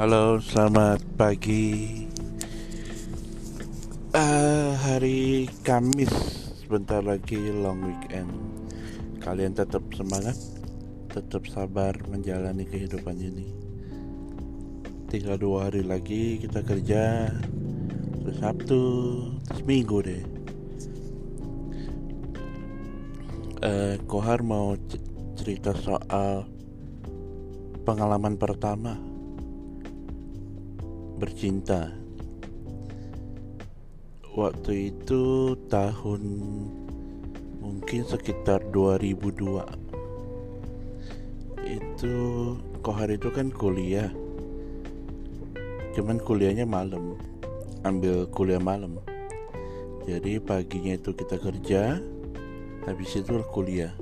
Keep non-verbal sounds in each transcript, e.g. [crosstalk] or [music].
Halo, selamat pagi. Uh, hari Kamis, sebentar lagi long weekend. Kalian tetap semangat, tetap sabar menjalani kehidupan ini. Tinggal dua hari lagi kita kerja, terus Sabtu, terus Minggu deh. Uh, Kohar mau cerita soal pengalaman pertama bercinta. Waktu itu tahun mungkin sekitar 2002 itu kohar itu kan kuliah. Cuman kuliahnya malam ambil kuliah malam. Jadi paginya itu kita kerja habis itu kuliah.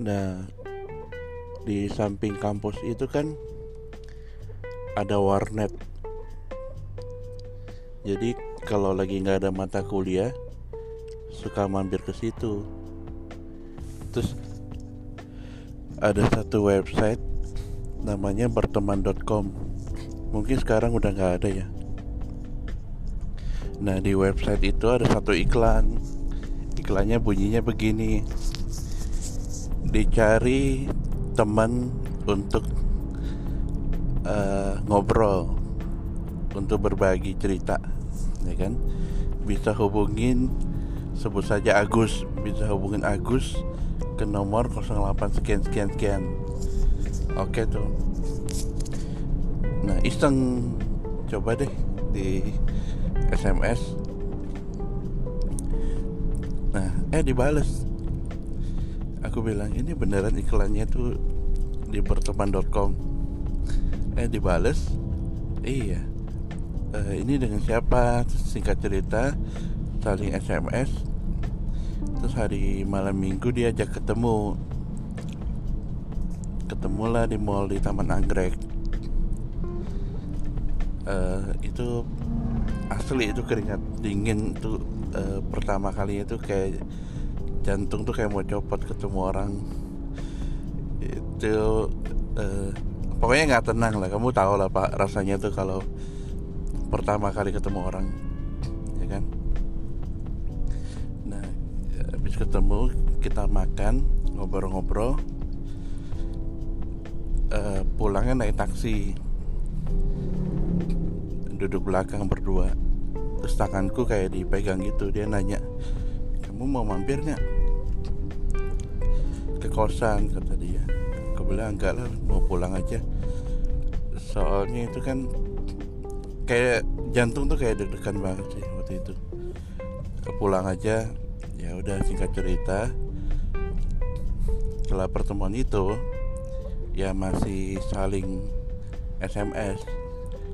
Nah di samping kampus itu kan ada warnet. Jadi kalau lagi nggak ada mata kuliah suka mampir ke situ. Terus ada satu website namanya berteman.com mungkin sekarang udah nggak ada ya. Nah di website itu ada satu iklan. Iklannya bunyinya begini. Dicari teman untuk uh, ngobrol untuk berbagi cerita ya kan? Bisa hubungin sebut saja Agus bisa hubungin Agus ke nomor 08 sekian sekian sekian. Oke tuh. Nah iseng. Coba deh di SMS nah eh dibales. Aku bilang ini beneran iklannya tuh di berteman.com eh dibales? Iya. Uh, ini dengan siapa? Singkat cerita saling SMS terus hari malam minggu dia ajak ketemu. Ketemulah di mall di Taman Anggrek. Uh, itu asli itu keringat dingin tuh uh, pertama kali itu kayak jantung tuh kayak mau copot ketemu orang. Itu uh, pokoknya nggak tenang lah. Kamu tahu lah pak rasanya tuh kalau pertama kali ketemu orang ya kan? Nah habis ketemu kita makan ngobrol-ngobrol uh, pulangnya naik taksi. Duduk belakang berdua. Terus tanganku kayak dipegang gitu. Dia nanya kamu mau mampir nggak? Ke kosan kata dia bilang enggak lah. Mau pulang aja. Soalnya itu kan kayak jantung tuh kayak deg-degan banget sih waktu itu. Pulang aja ya udah singkat cerita. Setelah pertemuan itu ya masih saling SMS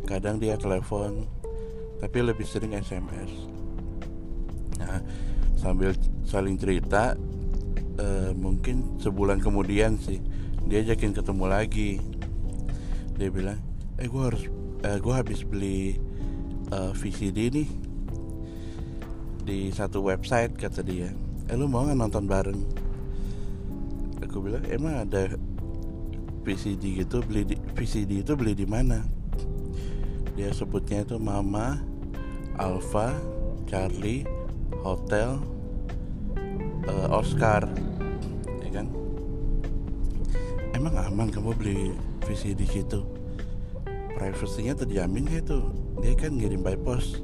kadang dia telepon tapi lebih sering SMS nah sambil saling cerita uh, mungkin sebulan kemudian sih dia ajakin ketemu lagi. Dia bilang eh gue harus eh, gue habis beli uh, eh, VCD nih di satu website kata dia. Eh lu mau nggak nonton bareng? Aku bilang emang ada VCD gitu beli di, VCD itu beli di mana? Dia sebutnya itu Mama Alpha Charlie Hotel uh, Oscar emang aman kamu beli VCD situ privasinya terjamin ya itu dia kan ngirim by post.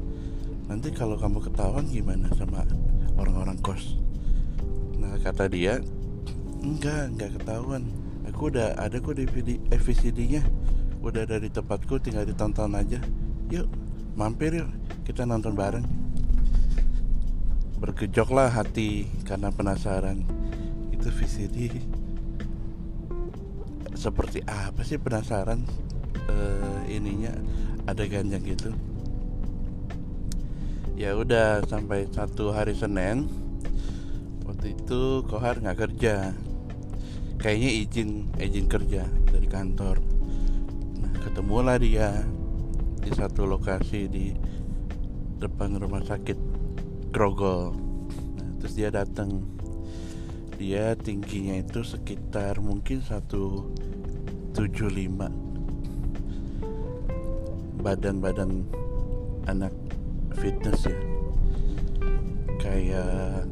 Nanti kalau kamu ketahuan gimana sama orang-orang kos? Nah kata dia enggak enggak ketahuan. Aku udah ada kok DVD eh, VCD nya udah dari tempatku tinggal ditonton aja. Yuk mampir yuk kita nonton bareng. Bergejoklah hati karena penasaran. Itu VCD seperti apa sih penasaran uh, ininya ada ganjang gitu? Ya udah sampai satu hari Senin waktu itu Kohar nggak kerja. Kayaknya izin izin kerja dari kantor. Nah ketemulah dia di satu lokasi di depan rumah sakit Grogol. Nah, terus dia datang dia tingginya itu sekitar mungkin satu 75 badan-badan anak fitness ya. Kayak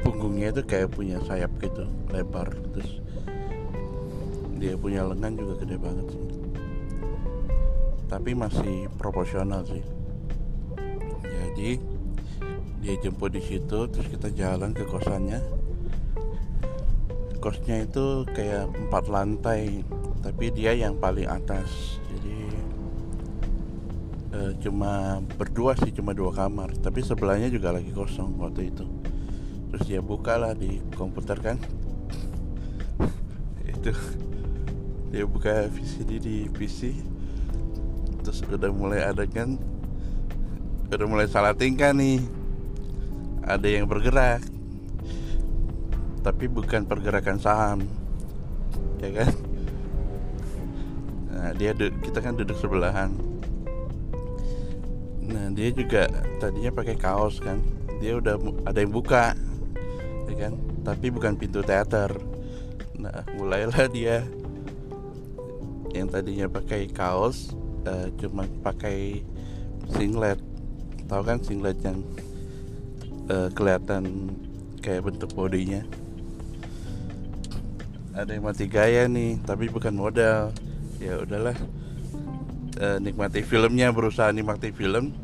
punggungnya itu kayak punya sayap gitu lebar. Terus dia punya lengan juga gede banget sih. Tapi masih proporsional sih. Jadi dia jemput di situ terus kita jalan ke kosannya kosnya itu kayak empat lantai tapi dia yang paling atas. Jadi uh, cuma berdua sih cuma dua kamar. Tapi sebelahnya juga lagi kosong waktu itu. Terus dia buka lah di komputer kan. [laughs] Itu dia buka VCD di PC terus udah mulai ada kan udah mulai salah tingkah nih. Ada yang bergerak tapi bukan pergerakan saham. Ya kan? Nah dia kita kan duduk sebelahan. Nah dia juga tadinya pakai kaos kan. Dia udah ada yang buka ya kan? Tapi bukan pintu teater. Nah mulailah dia yang tadinya pakai kaos uh, cuma pakai singlet. Tahu kan singlet yang uh, kelihatan kayak bentuk bodinya ada yang mati gaya nih tapi bukan modal. Ya udahlah e, nikmati filmnya berusaha nikmati film.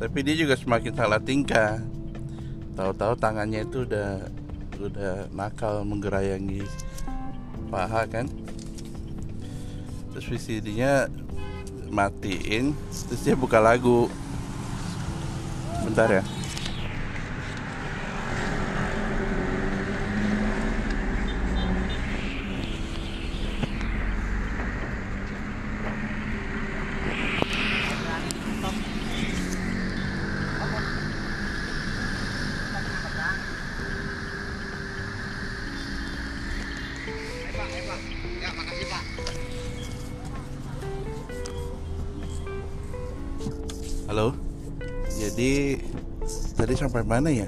Tapi dia juga semakin salah tingkah. Tahu-tahu tangannya itu udah udah nakal menggerayangi paha kan? Terus VCD-nya matiin terus dia buka lagu. Bentar ya sampai mana ya?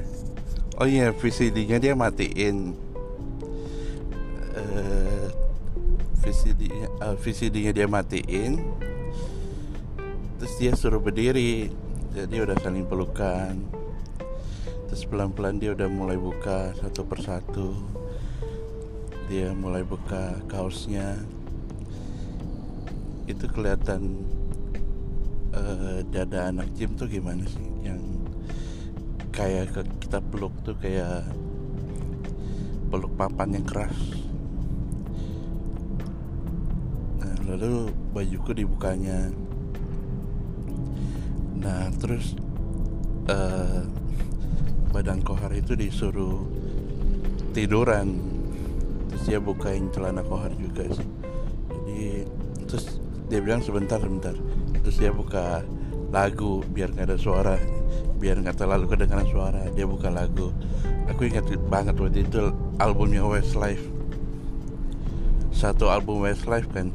Oh iya, VCD-nya dia matiin. Uh, VCD-nya uh, VCD-nya dia matiin. Terus dia suruh berdiri. Jadi udah saling pelukan. Terus pelan-pelan dia udah mulai buka satu persatu. Dia mulai buka kaosnya. Itu kelihatan uh, dada anak Jim tuh gimana sih yang kayak kita peluk tuh kayak peluk papan yang keras. Nah lalu bajuku dibukanya. Nah terus uh, badan kohar itu disuruh tiduran. Terus dia bukain celana kohar juga sih. Jadi terus dia bilang sebentar sebentar. Terus dia buka lagu biar nggak ada suara biar nggak terlalu kedengaran suara. Dia buka lagu. Aku ingat banget waktu itu albumnya Westlife. Satu album Westlife kan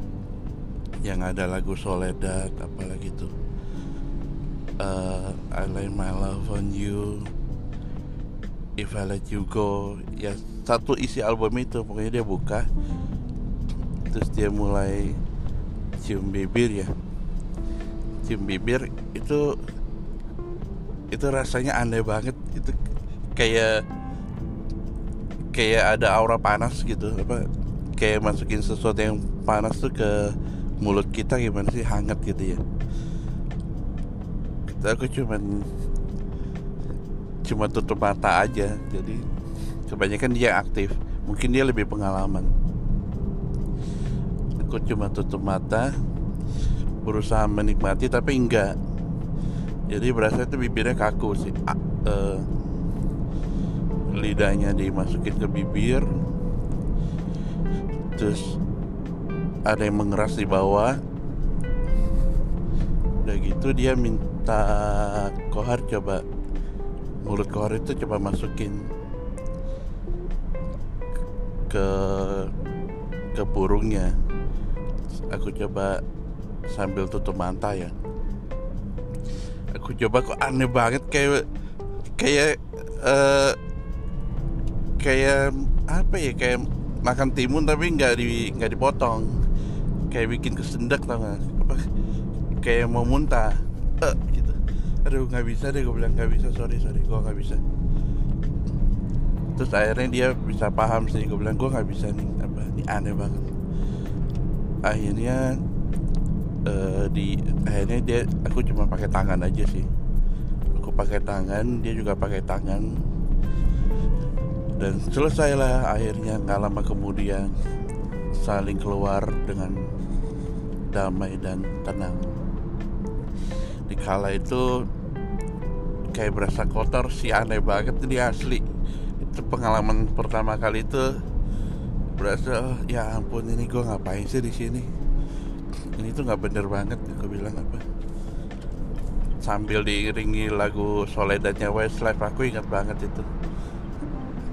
yang ada lagu Soledad apalagi tuh uh, I lay my love on you If I let you go. Ya satu isi album itu pokoknya dia buka. Terus dia mulai cium bibir ya. Cium bibir itu itu rasanya aneh banget itu kayak kayak ada aura panas gitu apa kayak masukin sesuatu yang panas tuh ke mulut kita gimana sih hangat gitu ya. Aku cuman cuma tutup mata aja jadi kebanyakan dia aktif. Mungkin dia lebih pengalaman. Aku cuma tutup mata berusaha menikmati tapi enggak jadi berasa itu bibirnya kaku sih. A, uh, lidahnya dimasukin ke bibir. Terus ada yang mengeras di bawah. Udah gitu dia minta kohar coba mulut kohar itu coba masukin ke ke burungnya. Aku coba sambil tutup mata ya aku coba kok aneh banget kayak kayak uh, kayak apa ya kayak makan timun tapi nggak di nggak dipotong. Kayak bikin kesendak tau gak? apa kayak mau muntah. Eh, gitu. Aduh nggak bisa deh gue bilang nggak bisa. Sorry sorry gue nggak bisa. Terus akhirnya dia bisa paham sih gue bilang gue nggak bisa nih. Apa ini aneh banget. Akhirnya uh, di akhirnya dia aku cuma pakai tangan aja sih. Aku pakai tangan dia juga pakai tangan. Dan selesailah akhirnya nggak lama kemudian saling keluar dengan damai dan tenang. Di kala itu kayak berasa kotor sih aneh banget ini asli. Itu pengalaman pertama kali itu berasa ya ampun ini gue ngapain sih di sini ini tuh nggak bener banget gue bilang apa. Sambil diiringi lagu Soledadnya Westlife aku ingat banget itu.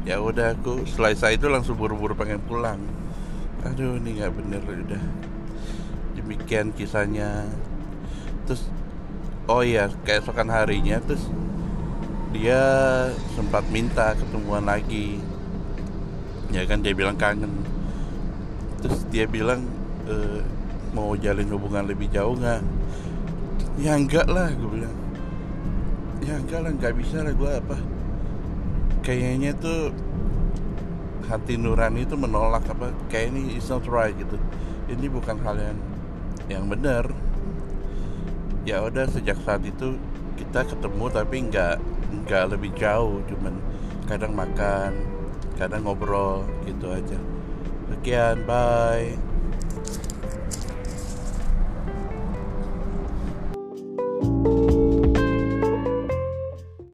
Ya udah aku selesai itu langsung buru-buru pengen pulang. Aduh ini nggak bener udah. Demikian kisahnya. Terus oh iya keesokan harinya terus dia sempat minta ketemuan lagi. Ya kan dia bilang kangen. Terus dia bilang e, mau jalin hubungan lebih jauh nggak? Ya enggak lah gue bilang. Ya enggak lah nggak bisa lah gue apa. Kayaknya tuh hati nurani itu menolak apa. Kayak ini is not right gitu. Ini bukan hal yang yang benar. Ya udah sejak saat itu kita ketemu tapi nggak nggak lebih jauh. Cuman kadang makan kadang ngobrol gitu aja. Sekian bye